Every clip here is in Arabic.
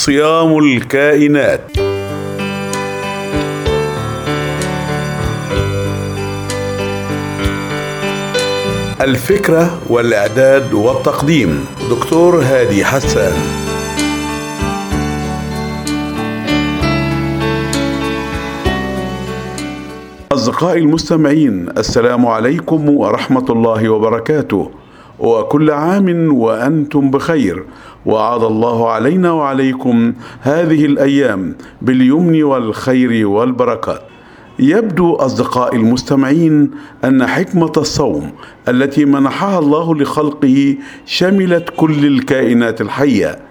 صيام الكائنات. الفكرة والإعداد والتقديم دكتور هادي حسان. أصدقائي المستمعين السلام عليكم ورحمة الله وبركاته. وكل عام وأنتم بخير. وعاد الله علينا وعليكم هذه الأيام باليمن والخير والبركات. يبدو أصدقائي المستمعين أن حكمة الصوم التي منحها الله لخلقه شملت كل الكائنات الحية.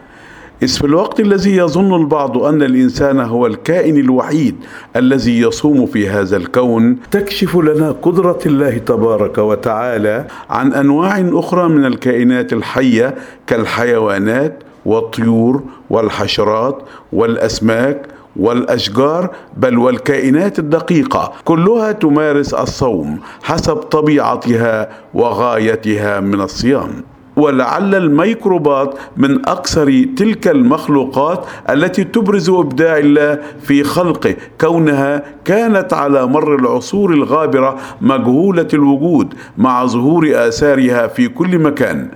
إذ في الوقت الذي يظن البعض أن الإنسان هو الكائن الوحيد الذي يصوم في هذا الكون تكشف لنا قدرة الله تبارك وتعالى عن أنواع أخرى من الكائنات الحية كالحيوانات والطيور والحشرات والأسماك والأشجار بل والكائنات الدقيقة. كلها تمارس الصوم حسب طبيعتها وغايتها من الصيام. ولعل الميكروبات من أكثر تلك المخلوقات التي تبرز إبداع الله في خلقه كونها كانت على مر العصور الغابرة مجهولة الوجود مع ظهور آثارها في كل مكان.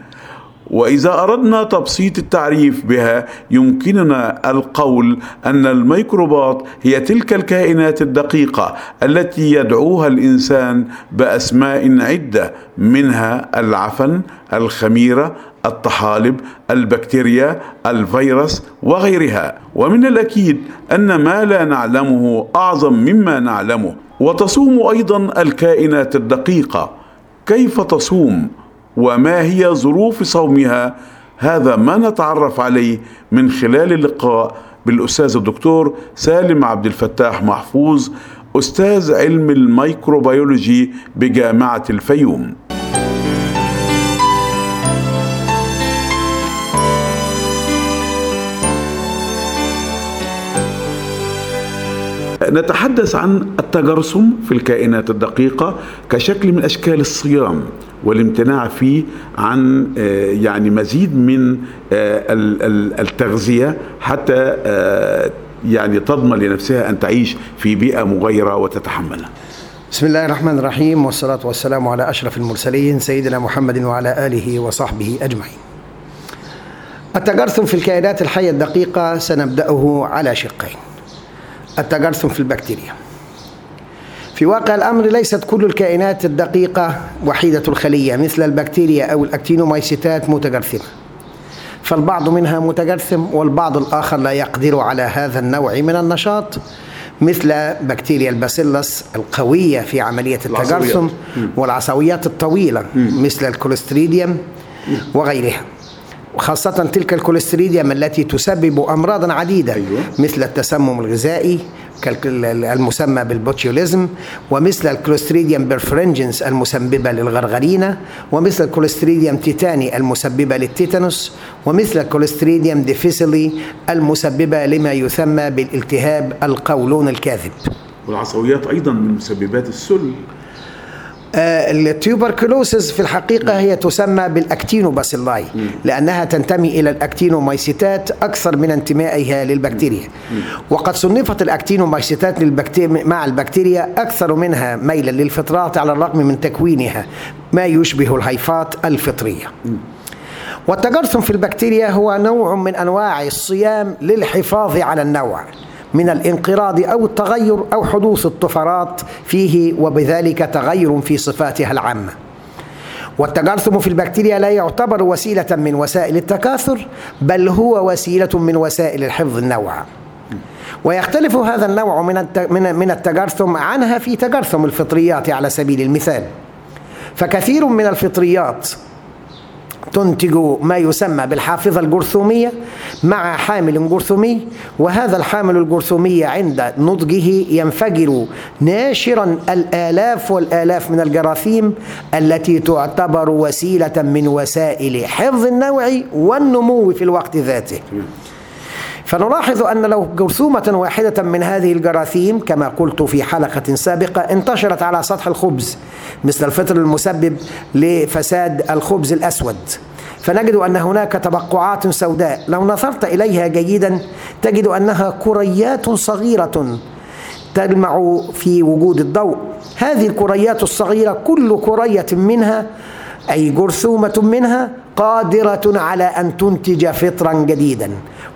وإذا أردنا تبسيط التعريف بها يمكننا القول أن الميكروبات هي تلك الكائنات الدقيقة التي يدعوها الإنسان بأسماء عدة منها العفن الخميرة الطحالب البكتيريا الفيروس وغيرها. ومن الأكيد أن ما لا نعلمه أعظم مما نعلمه وتصوم أيضا الكائنات الدقيقة. كيف تصوم؟ وما هي ظروف صومها؟ هذا ما نتعرف عليه من خلال اللقاء بالأستاذ الدكتور سالم عبد الفتاح محفوظ أستاذ علم الميكروبيولوجي بجامعة الفيوم. نتحدث عن التجرسم في الكائنات الدقيقة كشكل من أشكال الصيام والامتناع فيه عن يعني مزيد من التغذية حتى يعني تضمن لنفسها أن تعيش في بيئة مغيرة وتتحملها. بسم الله الرحمن الرحيم والصلاة والسلام على أشرف المرسلين سيدنا محمد وعلى آله وصحبه أجمعين. التجرثم في الكائنات الحية الدقيقة سنبدأه على شقين. التجرثم في البكتيريا. في واقع الأمر ليست كل الكائنات الدقيقة وحيدة الخلية مثل البكتيريا أو الأكتينومايسيتات متجرثمة فالبعض منها متجرثم والبعض الآخر لا يقدر على هذا النوع من النشاط مثل بكتيريا ال Bacillus القوية في عملية التجرثم والعصويات الطويلة مثل ال Clostridium وغيرها. وخاصة تلك ال Clostridium التي تسبب أمراضا عديدة أيوة. مثل التسمم الغذائي المسمى بال botulism ومثل ال Clostridium perfringens المسببة للغرغرينة ومثل ال Clostridium tetani المسببة لل tetanus ومثل ال Clostridium difficile المسببة لما يسمى بالالتهاب القولون الكاذب والعصويات أيضا من مسببات السل ال tuberculosis في الحقيقة هي تسمى بال actinobacilli لأنها تنتمي إلى الأكتينومايسيتات أكثر من انتمائها للبكتيريا. وقد صنفت الأكتينومايسيتات للبكتيريا مع البكتيريا أكثر منها ميلا للفطرات على الرغم من تكوينها ما يشبه الهيفات الفطرية. والتجرثم في البكتيريا هو نوع من أنواع الصيام للحفاظ على النوع. من الانقراض أو التغير أو حدوث الطفرات فيه وبذلك تغير في صفاتها العامة. والتجرثم في البكتيريا لا يعتبر وسيلة من وسائل التكاثر بل هو وسيلة من وسائل الحفظ النوع. ويختلف هذا النوع من من التجرثم عنها في تجرثم الفطريات على سبيل المثال. فكثير من الفطريات تنتج ما يسمى بالحافظة الجرثومية مع حامل جرثومي وهذا الحامل الجرثومي عند نضجه ينفجر ناشرا الآلاف والآلاف من الجراثيم التي تعتبر وسيلة من وسائل حفظ النوع والنمو في الوقت ذاته. فنلاحظ أن لو جرثومة واحدة من هذه الجراثيم كما قلت في حلقة سابقة انتشرت على سطح الخبز مثل الفطر المسبب لفساد الخبز الأسود. فنجد أن هناك تبقعات سوداء. لو نظرت إليها جيدا تجد أنها كريات صغيرة تلمع في وجود الضوء. هذه الكريات الصغيرة كل كرية منها أي جرثومة منها قادرة على أن تنتج فطرا جديدا.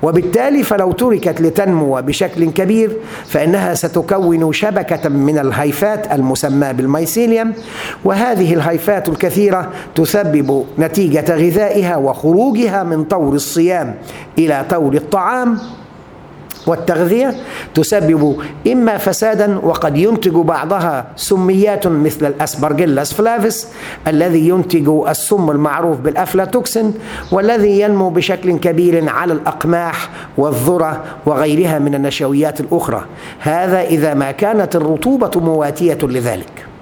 وبالتالي فلو تركت لتنمو بشكل كبير فإنها ستكون شبكة من الهيفات المسمى بال mycelium وهذه الهيفات الكثيرة تسبب نتيجة غذائها وخروجها من طور الصيام إلى طور الطعام. والتغذية تسبب إما فسادا وقد ينتج بعضها سميات مثل ال Aspergillus flavus الذي ينتج السم المعروف بالأفلاتوكسين والذي ينمو بشكل كبير على الأقماح والذرة وغيرها من النشويات الأخرى. هذا إذا ما كانت الرطوبة مواتية لذلك.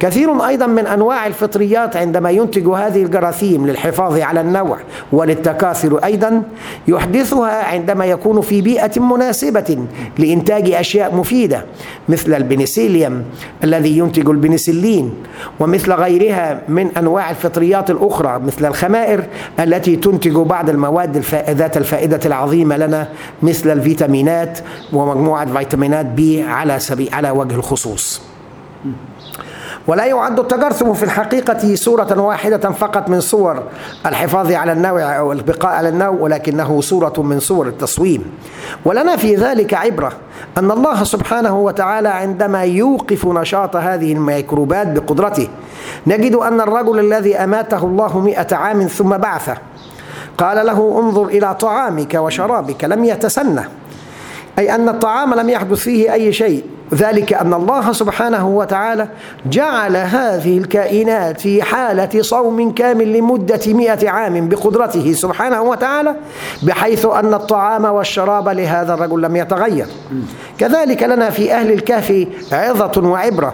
كثير أيضا من أنواع الفطريات عندما ينتج هذه الجراثيم للحفاظ على النوع وللتكاثر أيضا يحدثها عندما يكون في بيئة مناسبة لإنتاج أشياء مفيدة مثل البنسيليوم الذي ينتج البنسلين ومثل غيرها من أنواع الفطريات الأخرى مثل الخمائر التي تنتج بعض المواد ذات الفائدة العظيمة لنا مثل الفيتامينات ومجموعة فيتامينات بي على سبيل على وجه الخصوص. ولا يعد التجرثم في الحقيقة صورة واحدة فقط من صور الحفاظ على النوع أو البقاء على النوع ولكنه صورة من صور التصويم. ولنا في ذلك عبرة أن الله سبحانه وتعالى عندما يوقف نشاط هذه الميكروبات بقدرته نجد أن الرجل الذي أماته الله مئة عام ثم بعثه قال له انظر إلى طعامك وشرابك لم يتسنه. أي أن الطعام لم يحدث فيه أي شيء. ذلك أن الله سبحانه وتعالى جعل هذه الكائنات في حالة صوم كامل لمدة مئة عام بقدرته سبحانه وتعالى بحيث أن الطعام والشراب لهذا الرجل لم يتغير. كذلك لنا في أهل الكهف عظة وعبرة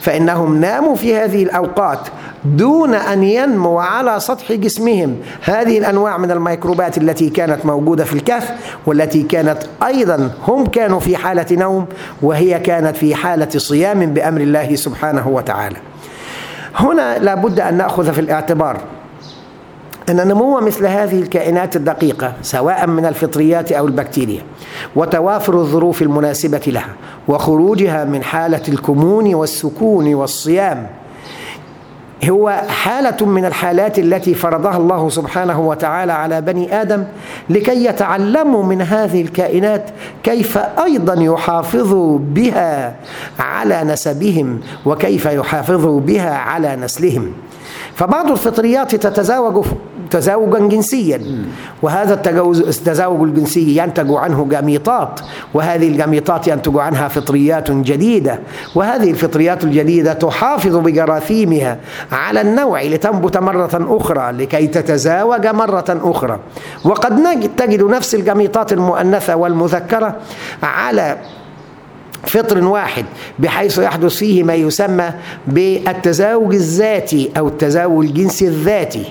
فإنهم ناموا في هذه الأوقات دون أن ينمو على سطح جسمهم. هذه الأنواع من الميكروبات التي كانت موجودة في الكهف والتي كانت أيضا هم كانوا في حالة نوم وهي كانت في حالة صيام بأمر الله سبحانه وتعالى. هنا لابد أن نأخذ في الاعتبار أن نمو مثل هذه الكائنات الدقيقة سواء من الفطريات أو البكتيريا وتوافر الظروف المناسبة لها وخروجها من حالة الكمون والسكون والصيام. هو حالة من الحالات التي فرضها الله سبحانه وتعالى على بني آدم لكي يتعلموا من هذه الكائنات كيف أيضا يحافظوا بها على نسبهم وكيف يحافظوا بها على نسلهم. فبعض الفطريات تتزاوج تزاوجا جنسيا. وهذا التزاوج الجنسي ينتج عنه جميطات. وهذه الجميطات ينتج عنها فطريات جديدة. وهذه الفطريات الجديدة تحافظ بجراثيمها على النوع لتنبت مرة أخرى لكي تتزاوج مرة أخرى. وقد تجد نفس الجميطات المؤنثة والمذكرة على فطر واحد بحيث يحدث فيه ما يسمى بالتزاوج الذاتي أو التزاوج الجنسي الذاتي.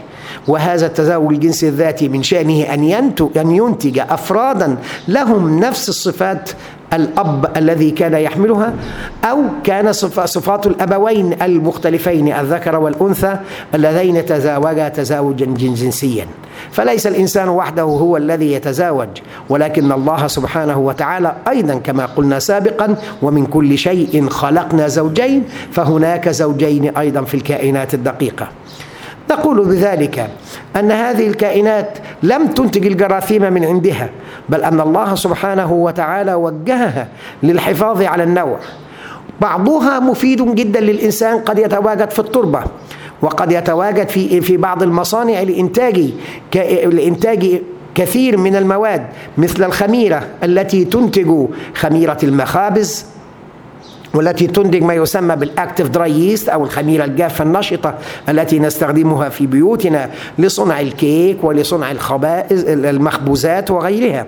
وهذا التزاوج الجنسي الذاتي من شأنه أن ينتج, أن ينتج أفرادا لهم نفس الصفات الأب الذي كان يحملها أو كان صفات الأبوين المختلفين الذكر والأنثى اللذين تزاوجا تزاوجا جنسيا. فليس الإنسان وحده هو الذي يتزاوج ولكن الله سبحانه وتعالى أيضا كما قلنا سابقا ومن كل شيء خلقنا زوجين فهناك زوجين أيضا في الكائنات الدقيقة. نقول بذلك أن هذه الكائنات لم تنتج الجراثيم من عندها بل أن الله سبحانه وتعالى وجهها للحفاظ على النوع. بعضها مفيد جدا للإنسان قد يتواجد في التربة. وقد يتواجد في في بعض المصانع لإنتاج لإنتاج كثير من المواد مثل الخميرة التي تنتج خميرة المخابز والتي تنتج ما يسمى بالأكتف دراي ييست أو الخميرة الجافة النشطه التي نستخدمها في بيوتنا لصنع الكيك ولصنع الخبائز المخبوزات وغيرها.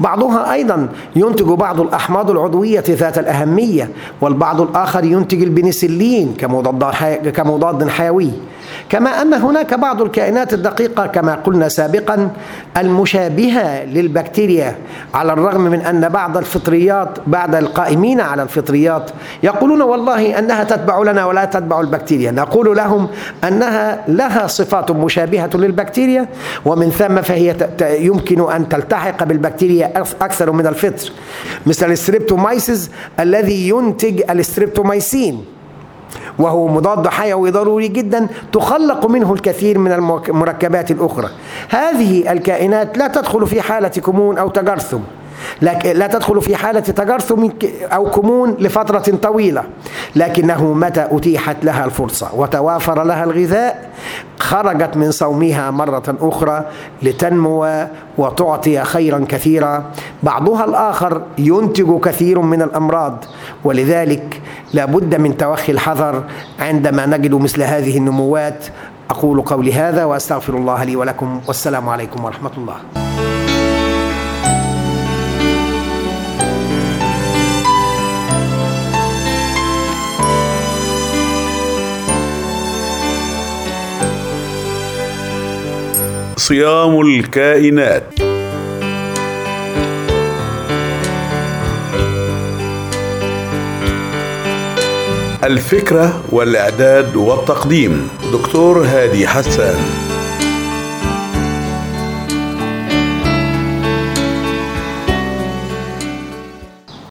بعضها أيضا ينتج بعض الأحماض العضوية ذات الأهمية والبعض الآخر ينتج البنسلين كمضاد حيوي. كما أن هناك بعض الكائنات الدقيقة كما قلنا سابقا المشابهة للبكتيريا على الرغم من أن بعض الفطريات بعض القائمين على الفطريات يقولون والله أنها تتبع لنا ولا تتبع البكتيريا. نقول لهم أنها لها صفات مشابهة للبكتيريا ومن ثم فهي يمكن أن تلتحق بالبكتيريا أكثر من الفطر. مثل الستريبتومايسيس الذي ينتج الستريبتومايسين وهو مضاد حيوي ضروري جدا تخلق منه الكثير من المركبات الأخرى. هذه الكائنات لا تدخل في حالة كمون أو تجرثم لا تدخل في حالة تجرثم أو كمون لفترة طويلة. لكنه متى أتيحت لها الفرصة؟ وتوافر لها الغذاء؟ خرجت من صومها مرة أخرى لتنمو وتعطي خيرا كثيرا. بعضها الآخر ينتج كثير من الأمراض. ولذلك لابد من توخي الحذر عندما نجد مثل هذه النموات. أقول قولي هذا وأستغفر الله لي ولكم. والسلام عليكم ورحمة الله. صيام الكائنات. الفكرة والإعداد والتقديم. دكتور هادي حسان.